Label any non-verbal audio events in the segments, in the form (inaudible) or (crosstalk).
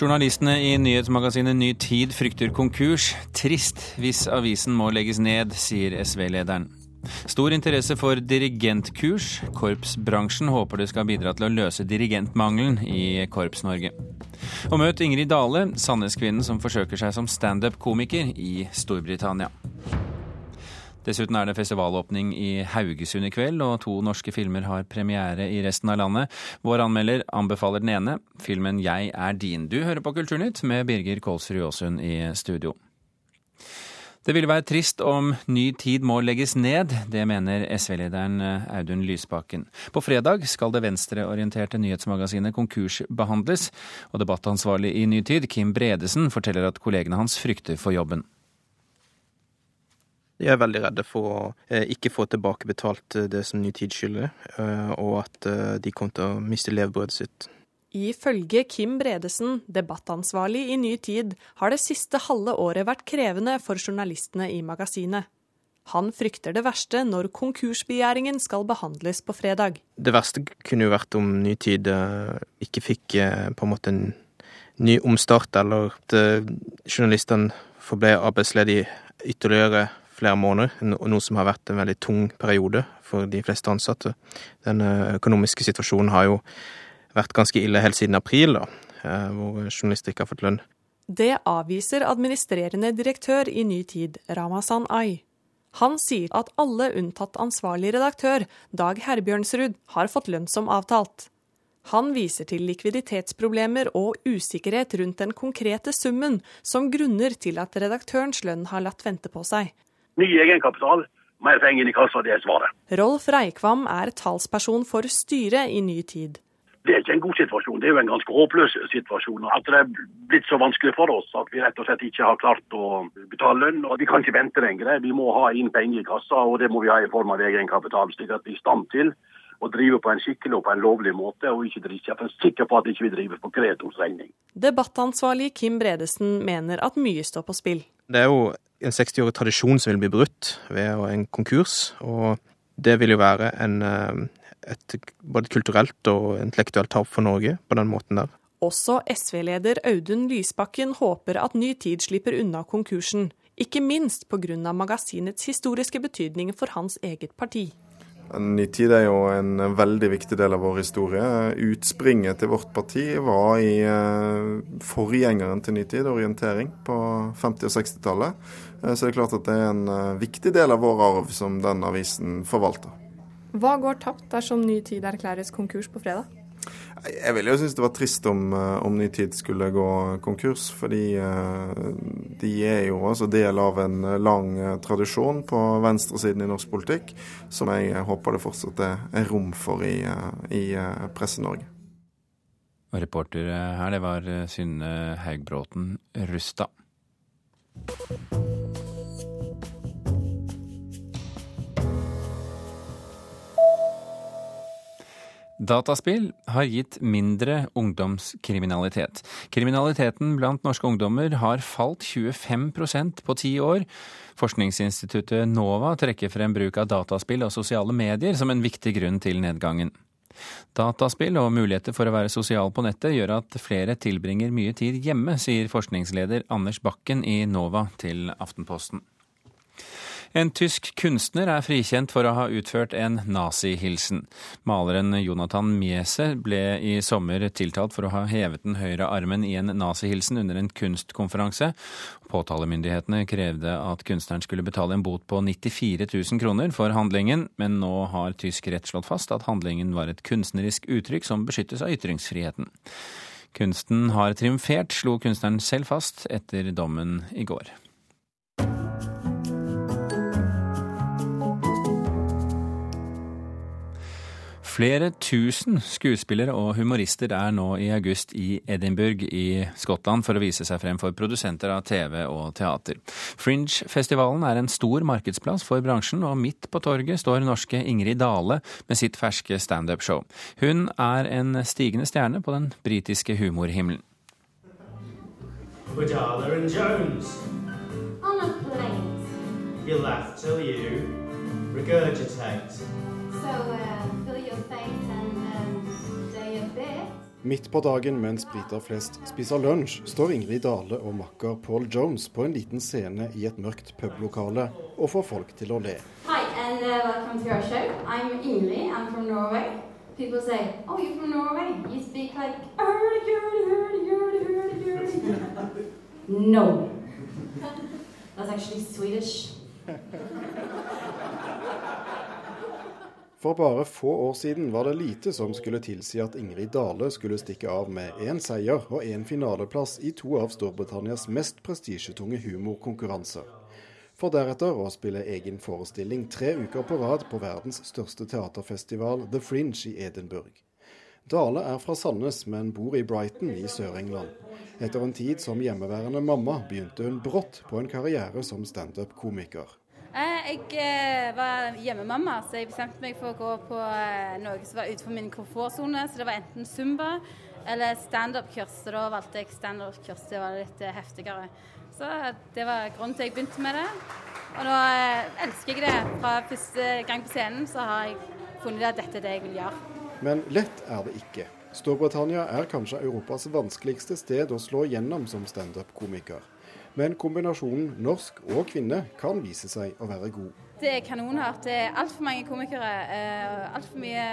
Journalistene i nyhetsmagasinet Ny Tid frykter konkurs. Trist hvis avisen må legges ned, sier SV-lederen. Stor interesse for dirigentkurs. Korpsbransjen håper det skal bidra til å løse dirigentmangelen i Korps-Norge. Og møt Ingrid Dale, Sandnes-kvinnen som forsøker seg som standup-komiker i Storbritannia. Dessuten er det festivalåpning i Haugesund i kveld, og to norske filmer har premiere i resten av landet. Vår anmelder anbefaler den ene, filmen Jeg er din. Du hører på Kulturnytt med Birger Kolsrud Aasund i studio. Det ville være trist om Ny Tid må legges ned. Det mener SV-lederen Audun Lysbakken. På fredag skal det venstreorienterte nyhetsmagasinet Konkurs behandles, og debattansvarlig i Ny Tid, Kim Bredesen, forteller at kollegene hans frykter for jobben. De er veldig redde for å eh, ikke få tilbakebetalt eh, det som Ny Tid skylder, eh, og at de kommer til å miste levebrødet sitt. Ifølge Kim Bredesen, debattansvarlig i Ny Tid, har det siste halve året vært krevende for journalistene i magasinet. Han frykter det verste når konkursbegjæringen skal behandles på fredag. Det verste kunne jo vært om Ny Tid ikke fikk på en måte en ny omstart, eller at journalistene forble arbeidsledige ytterligere flere måneder, noe som har vært en veldig tung periode for de fleste ansatte. Den eh, økonomiske situasjonen har jo vært ganske ille helt siden april, da, eh, hvor journalister ikke har fått lønn. Det avviser administrerende direktør i Ny Tid, Ramazan Ay. Han sier at alle unntatt ansvarlig redaktør, Dag Herbjørnsrud, har fått lønn som avtalt. Han viser til likviditetsproblemer og usikkerhet rundt den konkrete summen som grunner til at redaktørens lønn har latt vente på seg. Ny egenkapital, mer penger inn i kassa, det er svaret. Rolf Reikvam er talsperson for styret i Ny Tid. Det er ikke en god situasjon, det er jo en ganske håpløs situasjon. At det er blitt så vanskelig for oss at vi rett og slett ikke har klart å betale lønn. og Vi kan ikke vente lenger. Vi må ha inn penger i kassa, og det må vi ha i form av egenkapital. slik at vi er i stand til å drive på en skikkelig og på en lovlig måte, og ikke være sikker på at vi ikke driver på kreditors regning. Debattansvarlig Kim Bredesen mener at mye står på spill. Det er jo en 60-årig tradisjon som vil bli brutt ved en konkurs. Og det vil jo være en, eh, et både kulturelt og intellektuelt tap for Norge på den måten der. Også SV-leder Audun Lysbakken håper at Ny Tid slipper unna konkursen. Ikke minst pga. magasinets historiske betydning for hans eget parti. En ny tid er jo en veldig viktig del av vår historie. Utspringet til vårt parti var i eh, forgjengeren til Ny tid, orientering, på 50- og 60-tallet. Eh, så det er klart at det er en eh, viktig del av vår arv som den avisen forvalter. Hva går tapt dersom Ny tid erklæres konkurs på fredag? Jeg ville jo synes det var trist om, eh, om Ny Tid skulle gå konkurs, fordi eh, de er jo altså del av en lang eh, tradisjon på venstresiden i norsk politikk, som jeg håper det fortsatt er rom for i, i Presse-Norge. Og reporter her, det var Synne Haugbråten Rustad. Dataspill har gitt mindre ungdomskriminalitet. Kriminaliteten blant norske ungdommer har falt 25% på ti år. Forskningsinstituttet NOVA trekker frem bruk av dataspill og sosiale medier som en viktig grunn til nedgangen. Dataspill og muligheter for å være sosial på nettet gjør at flere tilbringer mye tid hjemme, sier forskningsleder Anders Bakken i NOVA til Aftenposten. En tysk kunstner er frikjent for å ha utført en nazihilsen. Maleren Jonathan Miese ble i sommer tiltalt for å ha hevet den høyre armen i en nazihilsen under en kunstkonferanse. Påtalemyndighetene krevde at kunstneren skulle betale en bot på 94 000 kroner for handlingen, men nå har tysk rett slått fast at handlingen var et kunstnerisk uttrykk som beskyttes av ytringsfriheten. Kunsten har triumfert, slo kunstneren selv fast etter dommen i går. Flere tusen skuespillere og humorister er nå i august i Edinburgh i Skottland for å vise seg frem for produsenter av TV og teater. Fringe-festivalen er en stor markedsplass for bransjen, og midt på torget står norske Ingrid Dale med sitt ferske standup-show. Hun er en stigende stjerne på den britiske humorhimmelen. Woodala and Jones. On a plane. You laugh till you regurgitate. So, uh... Midt på dagen mens briter flest spiser lunsj, står Ingrid Dale og makker Paul Jones på en liten scene i et mørkt publokale og får folk til å le. Hi, and uh, welcome to our show. I'm Ingrid. I'm from Norway. People say, "Oh, you're from Norway. You speak like hurdy, hurdy, hurdy, hurdy, hurdy, hurdy." (laughs) no, (laughs) that's actually Swedish. (laughs) For bare få år siden var det lite som skulle tilsi at Ingrid Dale skulle stikke av med én seier og én finaleplass i to av Storbritannias mest prestisjetunge humorkonkurranser. For deretter å spille egen forestilling tre uker på rad på verdens største teaterfestival, The Fringe i Edinburgh. Dale er fra Sandnes, men bor i Brighton i Sør-England. Etter en tid som hjemmeværende mamma begynte hun brått på en karriere som standup-komiker. Eh, jeg eh, var hjemmemamma, så jeg bestemte meg for å gå på eh, noe som var utenfor min komfortsone. Så det var enten zumba eller standup-kurs. Så da valgte jeg standup-kurs. Det var litt heftigere. Så det var grunnen til jeg begynte med det. Og nå elsker jeg det. Fra første gang på scenen så har jeg funnet at dette er det jeg vil gjøre. Men lett er det ikke. Storbritannia er kanskje Europas vanskeligste sted å slå gjennom som standup-komiker. Men kombinasjonen norsk og kvinne kan vise seg å være god. Det er kanonhardt. Det er altfor mange komikere. Uh, altfor mye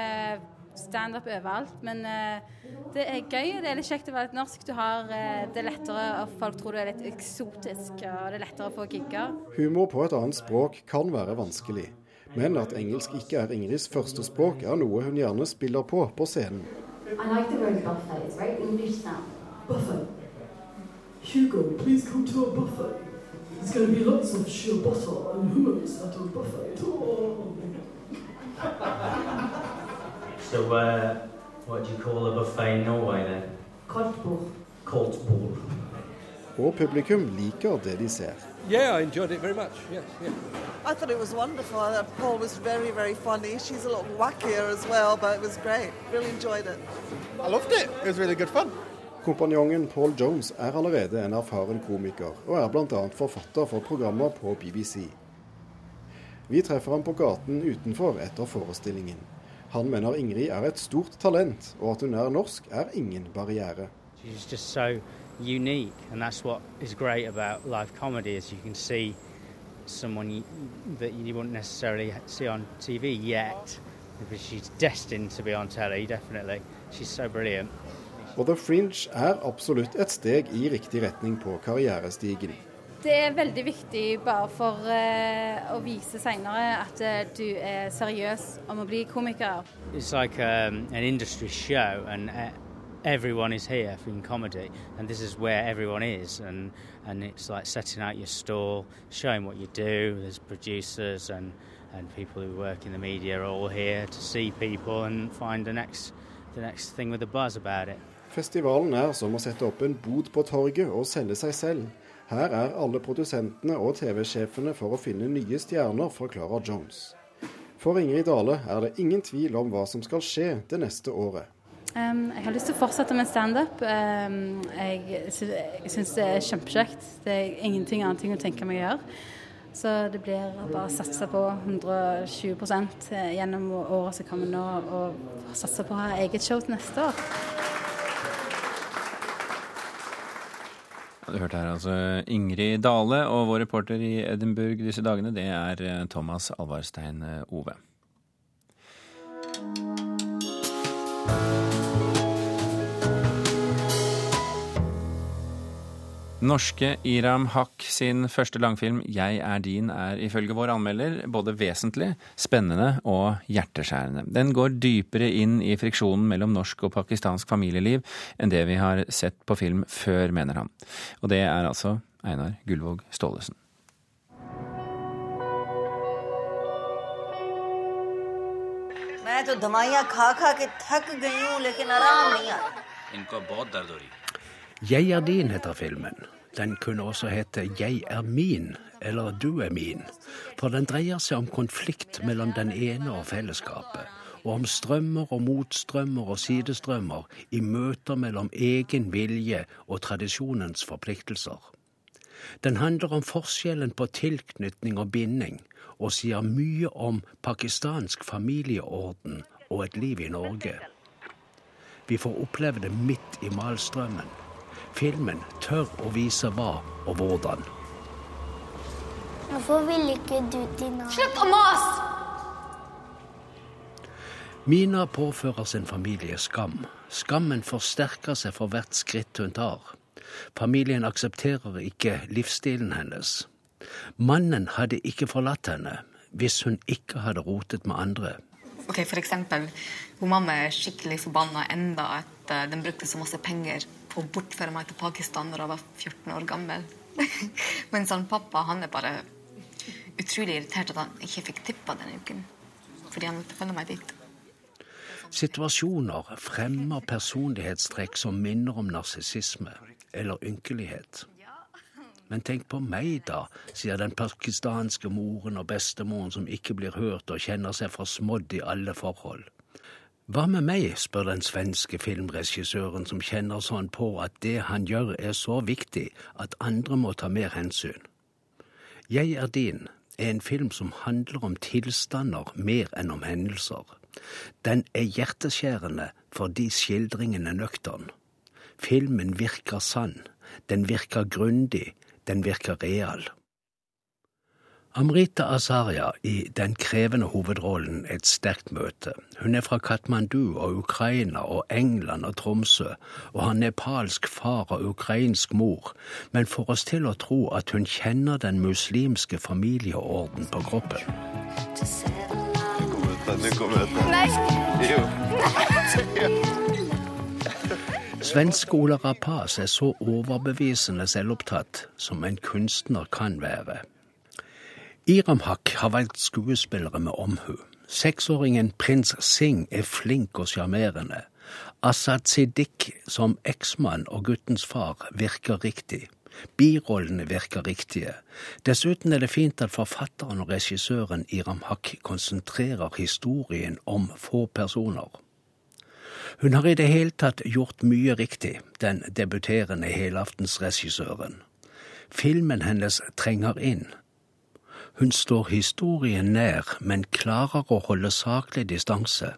standup overalt. Men uh, det er gøy. Det er litt kjekt å være litt norsk. Du har det lettere, og folk tror du er litt eksotisk. Og det er lettere å få gigger. Humor på et annet språk kan være vanskelig. Men at engelsk ikke er Ingrids første språk, er noe hun gjerne spiller på på scenen. I like the word buffet. It's very English sound. Buffet. Hugo, please come to a buffet. There's going to be lots of sheer butter and hummus at a buffet. Oh. so, uh, what do you call a buffet in Norway then? Koldtbord. Koldtbord. Og publikum liker det de ser. Yeah, I enjoyed it very much. Yes, yeah. I thought it was wonderful. Paul was very, very funny. She's a lot wackier as well, but it was great. Really enjoyed it. I loved it. It was really good fun. Kompanjongen Paul Jones er allerede en erfaren komiker, og er bl.a. forfatter for programmer på BBC. Vi treffer ham på gaten utenfor etter forestillingen. Han mener Ingrid er et stort talent, og at hun er norsk er ingen barriere. So unique, and that's what is great about live comedy is you can see someone you, that you wouldn't necessarily see on TV yet, but she's destined to be on telly, definitely. She's so brilliant. Og The Fringe er absolutt et steg i riktig retning på karrierestigen. Det er veldig viktig bare for uh, å vise senere at uh, du er seriøs om å bli komiker. It's like um, an industry show and uh, everyone is here in comedy and this is where everyone is and, and it's like setting out your stall, showing what you do. There's producers and, and people who work in the media are all here to see people and find the next, the next thing with a buzz about it. Festivalen er som å sette opp en bod på torget og selge seg selv. Her er alle produsentene og TV-sjefene for å finne nye stjerner, forklarer Jones. For Ingrid Dale er det ingen tvil om hva som skal skje det neste året. Um, jeg har lyst til å fortsette med standup. Um, jeg jeg syns det er kjempekjekt. Det er ingenting annet å tenke meg å gjøre. Så det blir bare å satse på 120% gjennom året som kommer nå, og satse på å ha eget show til neste år. Du hørte her altså Ingrid Dale, og vår reporter i Edinburgh disse dagene, det er eh, Thomas Alvarstein eh, Ove. Norske Iram Haq sin første langfilm 'Jeg er din' er ifølge vår anmelder både vesentlig, spennende og hjerteskjærende. Den går dypere inn i friksjonen mellom norsk og pakistansk familieliv enn det vi har sett på film før, mener han. Og det er altså Einar Gullvåg Staalesen. मैं तो दवाइयाँ खा खा के थक गई हूँ लेकिन आराम नहीं आ इनको बहुत दर्द हो रही Jeg er din heter filmen. den kunne også hete Jeg er min eller Du er min. For den dreier seg om konflikt mellom den ene og fellesskapet. Og om strømmer og motstrømmer og sidestrømmer i møter mellom egen vilje og tradisjonens forpliktelser. Den handler om forskjellen på tilknytning og binding, og sier mye om pakistansk familieorden og et liv i Norge. Vi får oppleve det midt i malstrømmen. Filmen tør å vise hva og hvordan. Hvorfor vil ikke du til Nav? Slutt å mase! Mina påfører sin familie skam. Skammen forsterker seg for hvert skritt hun tar. Familien aksepterer ikke livsstilen hennes. Mannen hadde ikke forlatt henne hvis hun ikke hadde rotet med andre. Ok, For eksempel, hun mamma er skikkelig forbanna enda at uh, den brukte så masse penger på å bortføre meg til Pakistan når jeg var 14 år gammel. (laughs) Mens han pappa han er bare utrolig irritert at han ikke fikk tippa denne uken. Fordi han måtte følge meg dit. Situasjoner fremmer personlighetstrekk som minner om narsissisme eller ynkelighet. Men tenk på meg, da, sier den pakistanske moren og bestemoren som ikke blir hørt og kjenner seg forsmådd i alle forhold. Hva med meg, spør den svenske filmregissøren som kjenner sånn på at det han gjør er så viktig at andre må ta mer hensyn. Jeg er din er en film som handler om tilstander mer enn om hendelser. Den er hjerteskjærende fordi skildringen er nøktern. Filmen virker sann, den virker grundig, den virker real. Amrita Azaria i den krevende hovedrollen Et sterkt møte. Hun er fra Katmandu og Ukraina og England og Tromsø, og har nepalsk far og ukrainsk mor, men får oss til å tro at hun kjenner den muslimske familieorden på kroppen. Svenske Ola Rapace er så overbevisende selvopptatt som en kunstner kan være. Iram Haq har valgt skuespillere med omhu. Seksåringen prins Singh er flink og sjarmerende. Asaad Siddiq som eksmann og guttens far virker riktig. Birollene virker riktige. Dessuten er det fint at forfatteren og regissøren Iram Haq konsentrerer historien om få personer. Hun har i det hele tatt gjort mye riktig, den debuterende helaftensregissøren. Filmen hennes trenger inn. Hun står historien nær, men klarer å holde saklig distanse.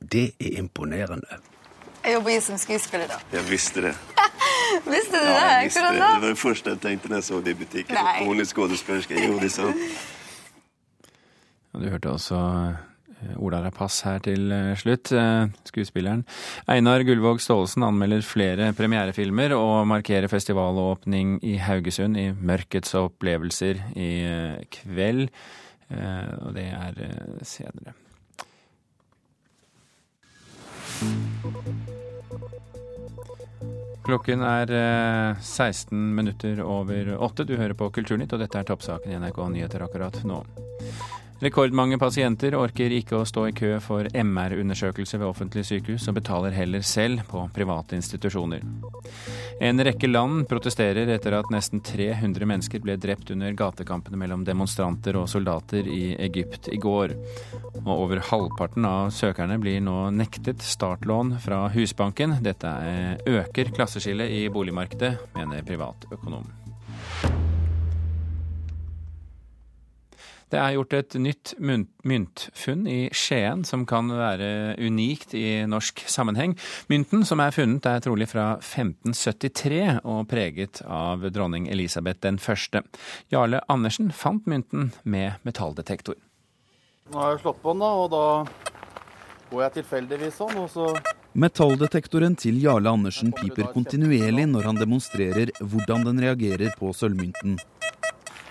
Det er imponerende. Jeg jobber som skuespiller, da. Jeg visste det. (laughs) visste du ja, det? Jeg visste det. det var det første jeg tenkte når jeg så det i butikken. Nei. Hun er skuespillerske. Jo, det sa. (laughs) Du hørte også Ola Rapace her til slutt, skuespilleren. Einar Gullvåg Staalesen anmelder flere premierefilmer og markerer festivalåpning i Haugesund i Mørkets opplevelser i kveld. Og det er senere. Klokken er 16 minutter over åtte. Du hører på Kulturnytt, og dette er toppsaken i NRK Nyheter akkurat nå. Rekordmange pasienter orker ikke å stå i kø for MR-undersøkelse ved offentlige sykehus, og betaler heller selv på private institusjoner. En rekke land protesterer etter at nesten 300 mennesker ble drept under gatekampene mellom demonstranter og soldater i Egypt i går. Og over halvparten av søkerne blir nå nektet startlån fra Husbanken. Dette øker klasseskillet i boligmarkedet, mener privatøkonom. Det er gjort et nytt myntfunn i Skien som kan være unikt i norsk sammenheng. Mynten som er funnet er trolig fra 1573 og preget av dronning Elisabeth den første. Jarle Andersen fant mynten med metalldetektor. Nå har jeg slått på den, da, og da går jeg tilfeldigvis sånn, og så Metalldetektoren til Jarle Andersen piper kontinuerlig når han demonstrerer hvordan den reagerer på sølvmynten.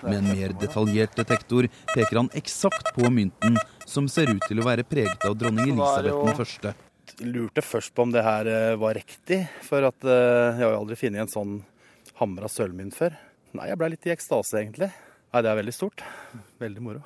Med en mer detaljert detektor peker han eksakt på mynten, som ser ut til å være preget av dronning Elisabeth den første. Jeg lurte først på om det her var riktig, for at jeg har jo aldri funnet en sånn hamra sølvmynt før. Nei, jeg ble litt i ekstase, egentlig. Nei, det er veldig stort. Veldig moro.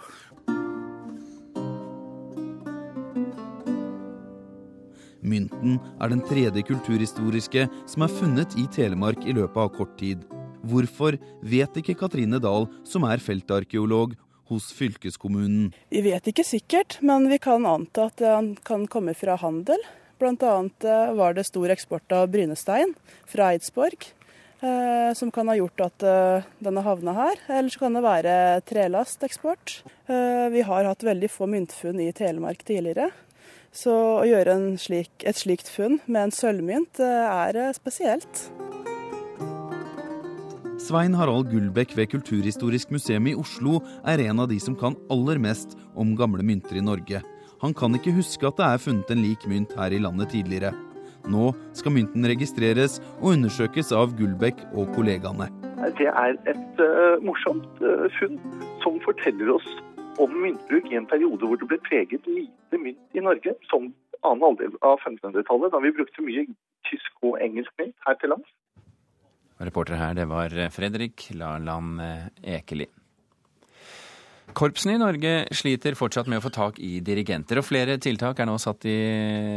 Mynten er den tredje kulturhistoriske som er funnet i Telemark i løpet av kort tid. Hvorfor vet ikke Katrine Dahl, som er feltarkeolog hos fylkeskommunen. Vi vet ikke sikkert, men vi kan anta at den kan komme fra handel. Bl.a. var det stor eksport av brynestein fra Eidsborg, eh, som kan ha gjort at eh, den har havna her. Eller så kan det være trelasteksport. Eh, vi har hatt veldig få myntfunn i Telemark tidligere. Så å gjøre slik, et slikt funn med en sølvmynt er spesielt. Svein Harald Gullbekk ved Kulturhistorisk museum i Oslo er en av de som kan aller mest om gamle mynter i Norge. Han kan ikke huske at det er funnet en lik mynt her i landet tidligere. Nå skal mynten registreres og undersøkes av Gullbekk og kollegaene. Det er et uh, morsomt uh, funn som forteller oss om myntbruk i en periode hvor det ble preget lite mynt i Norge, som annen halvdel av 1500-tallet, da vi brukte mye tysk og engelsk mynt her til lands. Reporter her, det var Fredrik Larland Ekeli. Korpsene i Norge sliter fortsatt med å få tak i dirigenter, og flere tiltak er nå satt i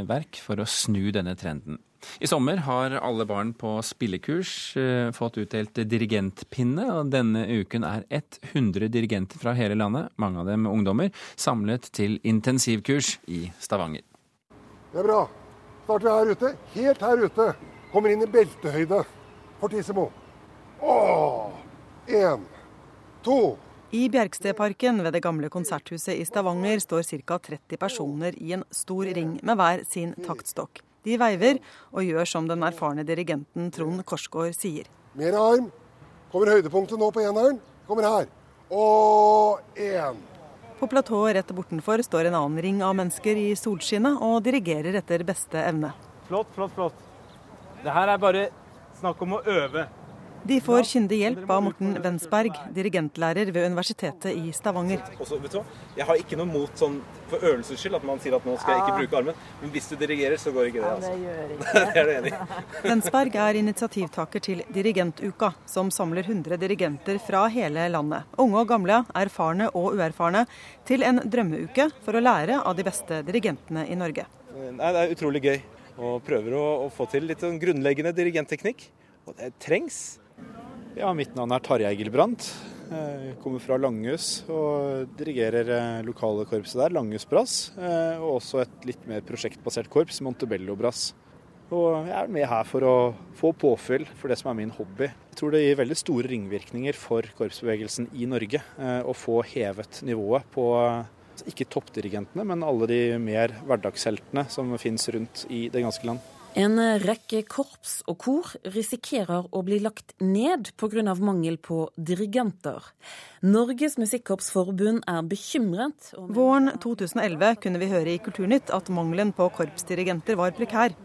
verk for å snu denne trenden. I sommer har alle barn på spillekurs uh, fått utdelt dirigentpinne, og denne uken er 100 dirigenter fra hele landet, mange av dem ungdommer, samlet til intensivkurs i Stavanger. Det er bra. Starter her ute. Helt her ute. Kommer inn i beltehøyde. Fortissimo. Åh! Én. To. I Bjerkstedparken ved det gamle konserthuset i Stavanger står ca. 30 personer i en stor ring med hver sin taktstokk. De veiver og gjør som den erfarne dirigenten Trond Korsgaard sier. Mer arm. Kommer høydepunktet nå på eneren. Kommer her. Og én. På platået rett bortenfor står en annen ring av mennesker i solskinnet og dirigerer etter beste evne. Flott, flott, flott. Det her er bare snakk om å øve. De får kyndig hjelp av Morten Wensberg, dirigentlærer ved Universitetet i Stavanger. Også, vet du, jeg har ikke noe mot sånn for øvelsens skyld at man sier at nå skal jeg ikke bruke armen, men hvis du dirigerer, så går ikke det. Altså. Ja, det gjør ikke. (laughs) det er du enig i. Wensberg er initiativtaker til Dirigentuka, som samler 100 dirigenter fra hele landet. Unge og gamle, erfarne og uerfarne, til en drømmeuke for å lære av de beste dirigentene i Norge. Nei, det er utrolig gøy. Og prøver å, å få til litt sånn grunnleggende dirigentteknikk. Og det trengs. Ja, Mitt navn er Tarjei Gilbrandt. Kommer fra Langhus og dirigerer eh, lokale korpset der, Langhus Brass. Eh, og også et litt mer prosjektbasert korps, Montebello Brass. Og jeg er med her for å få påfyll for det som er min hobby. Jeg tror det gir veldig store ringvirkninger for korpsbevegelsen i Norge eh, å få hevet nivået på ikke toppdirigentene, men alle de mer hverdagsheltene som finnes rundt i det ganske land. En rekke korps og kor risikerer å bli lagt ned pga. mangel på dirigenter. Norges Musikkorpsforbund er bekymret. Våren 2011 kunne vi høre i Kulturnytt at mangelen på korpsdirigenter var prekær.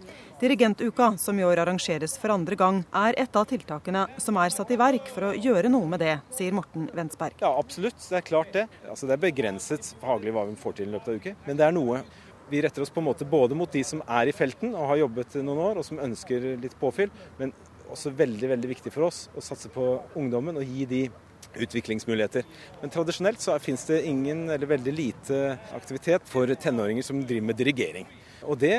Dirigentuka, som i år arrangeres for andre gang, er et av tiltakene som er satt i verk for å gjøre noe med det, sier Morten Wensberg. Ja, absolutt. Det er klart det. Altså, det er begrenset faglig hva vi får til i løpet av uken, men det er noe. Vi retter oss på en måte både mot de som er i felten og har jobbet noen år, og som ønsker litt påfyll, men også veldig veldig viktig for oss å satse på ungdommen og gi de utviklingsmuligheter. Men tradisjonelt så finnes det ingen eller veldig lite aktivitet for tenåringer som driver med dirigering. Og det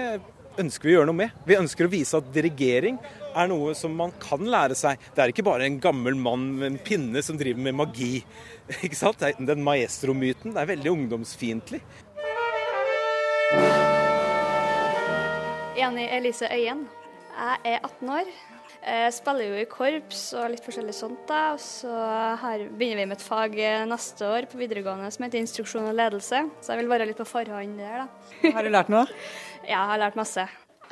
ønsker vi å gjøre noe med. Vi ønsker å vise at dirigering er noe som man kan lære seg. Det er ikke bare en gammel mann med en pinne som driver med magi. (laughs) Ikke sant? Den maestro-myten er veldig ungdomsfiendtlig. Jenny Elise Øyen. Jeg er 18 år. Jeg spiller jo i korps og litt forskjellig sånt. da, og Så her begynner vi med et fag neste år på videregående som heter instruksjon og ledelse. Så jeg vil være litt på forhånd der, da. Har du lært noe? (laughs) Ja, jeg har lært masse.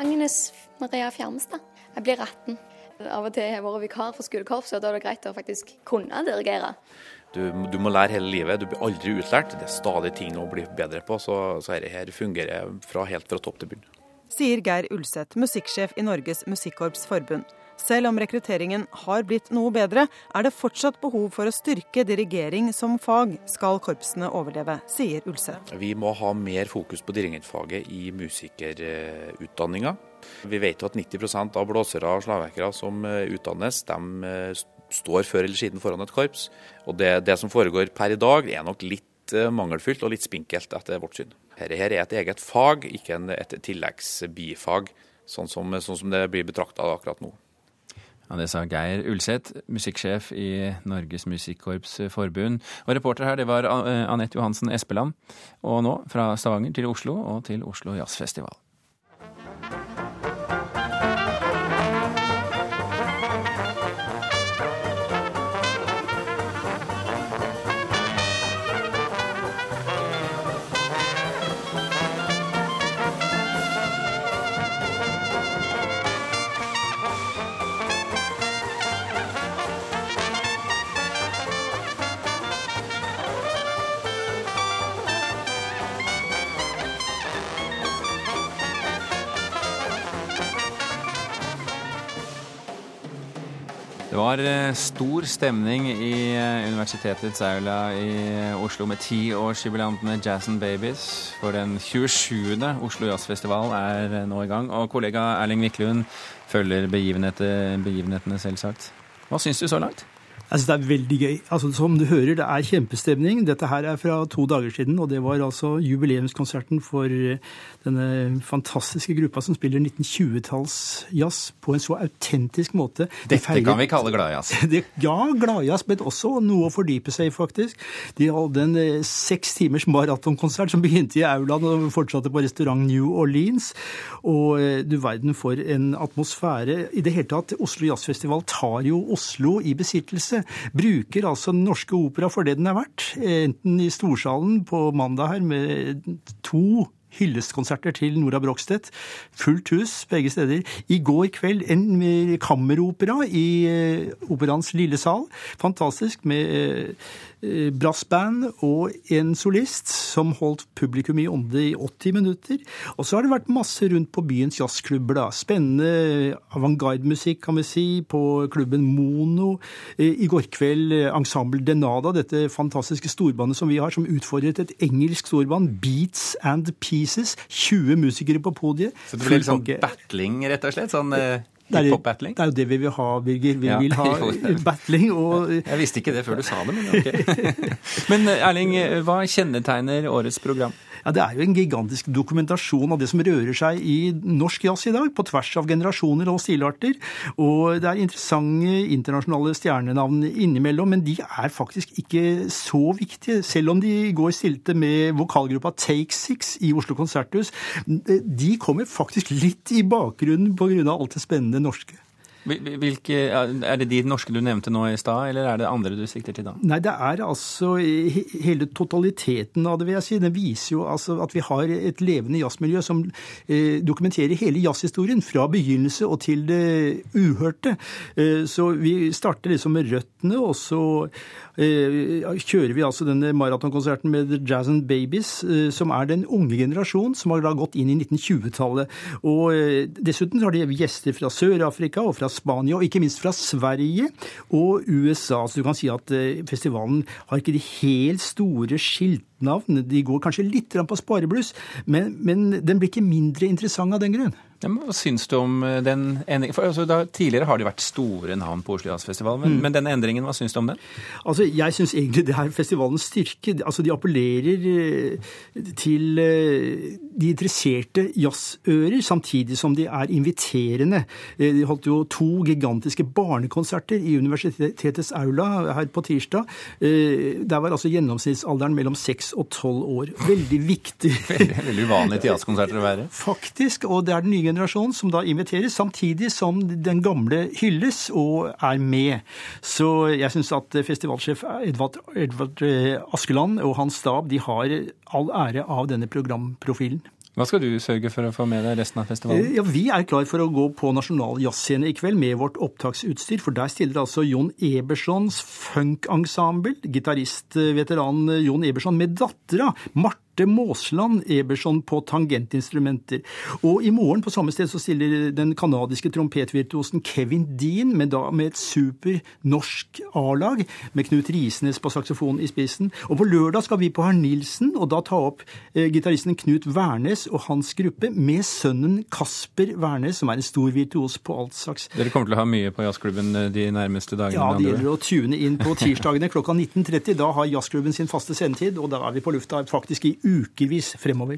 Agnes Maria Fjermestad. Jeg blir 18. Av og til har jeg vært vikar for skolekorpset, og da er det greit å faktisk kunne dirigere. Du, du, må lære hele livet, du blir aldri utlært. Det er stadig ting å bli bedre på, så, så dette her fungerer fra, helt fra topp til bunn. Sier Geir Ulseth, musikksjef i Norges Musikkorps Forbund. Selv om rekrutteringen har blitt noe bedre, er det fortsatt behov for å styrke dirigering som fag, skal korpsene overleve, sier Ulseth. Vi må ha mer fokus på dirigentfaget i musikerutdanninga. Vi vet jo at 90% av blåsere og slagverkere som utdannes, de står før eller siden foran et korps. Og det, det som foregår per i dag, er nok litt mangelfullt og litt spinkelt etter vårt syn. Dette her er et eget fag, ikke et tilleggsbifag, sånn som, sånn som det blir betrakta akkurat nå. Ja, Det sa Geir Ulseth, musikksjef i Norges Musikkorps Forbund. Og reporter her, det var Anette Johansen Espeland. Og nå fra Stavanger til Oslo og til Oslo Jazzfestival. Var eh, stor stemning i eh, universitetets aula i Oslo med tiårsjubilantene Jazz and Babies. For den 27. Oslo Jazzfestival er eh, nå i gang. Og kollega Erling Wiklund følger begivenhetene, selvsagt. Hva syns du så langt? Altså, det er veldig gøy. Altså, som du hører, det er kjempestemning. Dette her er fra to dager siden, og det var altså jubileumskonserten for denne fantastiske gruppa som spiller 1920-tallsjazz på en så autentisk måte. De Dette feirer, kan vi kalle gladjazz? (laughs) ja, gladjazz, men også noe å fordype seg i, faktisk. De hadde en eh, seks timers maratonkonsert som begynte i aulaen og fortsatte på restaurant New Orleans. Og eh, du verden for en atmosfære. I det hele tatt, Oslo Jazzfestival tar jo Oslo i besittelse. Bruker altså Den Norske Opera for det den er verdt. Enten i Storsalen på mandag her med to hyllestkonserter til Nora Brogstedt. Fullt hus begge steder. I går kveld en kammeropera i eh, Operaens lille sal. Fantastisk med eh, brassband og en solist som holdt publikum i ånde i 80 minutter. Og så har det vært masse rundt på byens jazzklubber. da. Spennende avantgarde-musikk, kan vi si, på klubben Mono. Eh, I går kveld eh, Ensemble Denada, dette fantastiske storbandet som vi har, som utfordret et engelsk storband, Beats and Pieces. 20 musikere på podiet. Så det blir litt sånn battling, rett og slett? sånn... Hiphop-battling? Det er jo det vi vil ha, Birger. Vi ja. vil ha (laughs) battling. Og... Jeg visste ikke det før du sa det, men ok. (laughs) men Erling, hva kjennetegner årets program? Ja, Det er jo en gigantisk dokumentasjon av det som rører seg i norsk jazz i dag, på tvers av generasjoner og stilarter. Og det er interessante internasjonale stjernenavn innimellom, men de er faktisk ikke så viktige. Selv om de går stilte med vokalgruppa Take Six i Oslo Konserthus. De kommer faktisk litt i bakgrunnen pga. alt det spennende norske. Hvilke, er det de norske du nevnte nå i stad, eller er det andre du sikter til da? Nei, det er altså hele totaliteten av det, vil jeg si. Den viser jo altså at vi har et levende jazzmiljø som eh, dokumenterer hele jazzhistorien fra begynnelse og til det uhørte. Eh, så vi starter liksom med røttene, og så kjører vi altså denne maratonkonserten med The Jazz and Babies, eh, som er den unge generasjonen som har da gått inn i 1920-tallet. Og eh, dessuten har de gjester fra Sør-Afrika og fra Spania, og ikke minst fra Sverige og USA. Så du kan si at eh, festivalen har ikke de helt store skiltnavn. De går kanskje litt på sparebluss, men, men den blir ikke mindre interessant av den grunn. Ja, hva syns du om eh, den endringen? For, altså, da, tidligere har det vært store navn på Oslo Jazzfestival, men, mm. men den endringen, hva syns du om den? Altså, Jeg syns egentlig det er festivalens styrke. Altså, De appellerer eh, til eh, de interesserte jazzører, samtidig som de er inviterende. De holdt jo to gigantiske barnekonserter i universitetets aula her på tirsdag. Der var altså gjennomsnittsalderen mellom seks og tolv år. Veldig viktig. Veldig, (laughs) veldig uvanlig til jazzkonserter å være. (laughs) Faktisk. Og det er den nye generasjon som da inviteres, samtidig som den gamle hylles og er med. Så jeg syns at festivalsjef Edvard, Edvard eh, Askeland og hans stab de har all ære av denne programprofilen. Hva skal du sørge for å få med deg resten av festivalen? Eh, ja, Vi er klar for å gå på nasjonal jazzscene i kveld med vårt opptaksutstyr. For der stiller altså Jon Ebersons funkensemble, gitaristveteranen Jon Eberson med dattera Marte Marte Måsland Eberson på tangentinstrumenter. Og i morgen på samme sted så stiller den canadiske trompetvirtuosen Kevin Dean, men da med et super norsk A-lag, med Knut Risnes på saksofon i spissen. Og på lørdag skal vi på Herr Nilsen, og da ta opp eh, gitaristen Knut Wærnes og hans gruppe med sønnen Kasper Wærnes, som er en stor virtuos på alt slags. Dere kommer til å ha mye på jazzklubben eh, de nærmeste dagene? Ja, det gjelder å tune inn på tirsdagene klokka 19.30. Da har jazzklubben sin faste sendetid, og da er vi på lufta faktisk i ukevis fremover.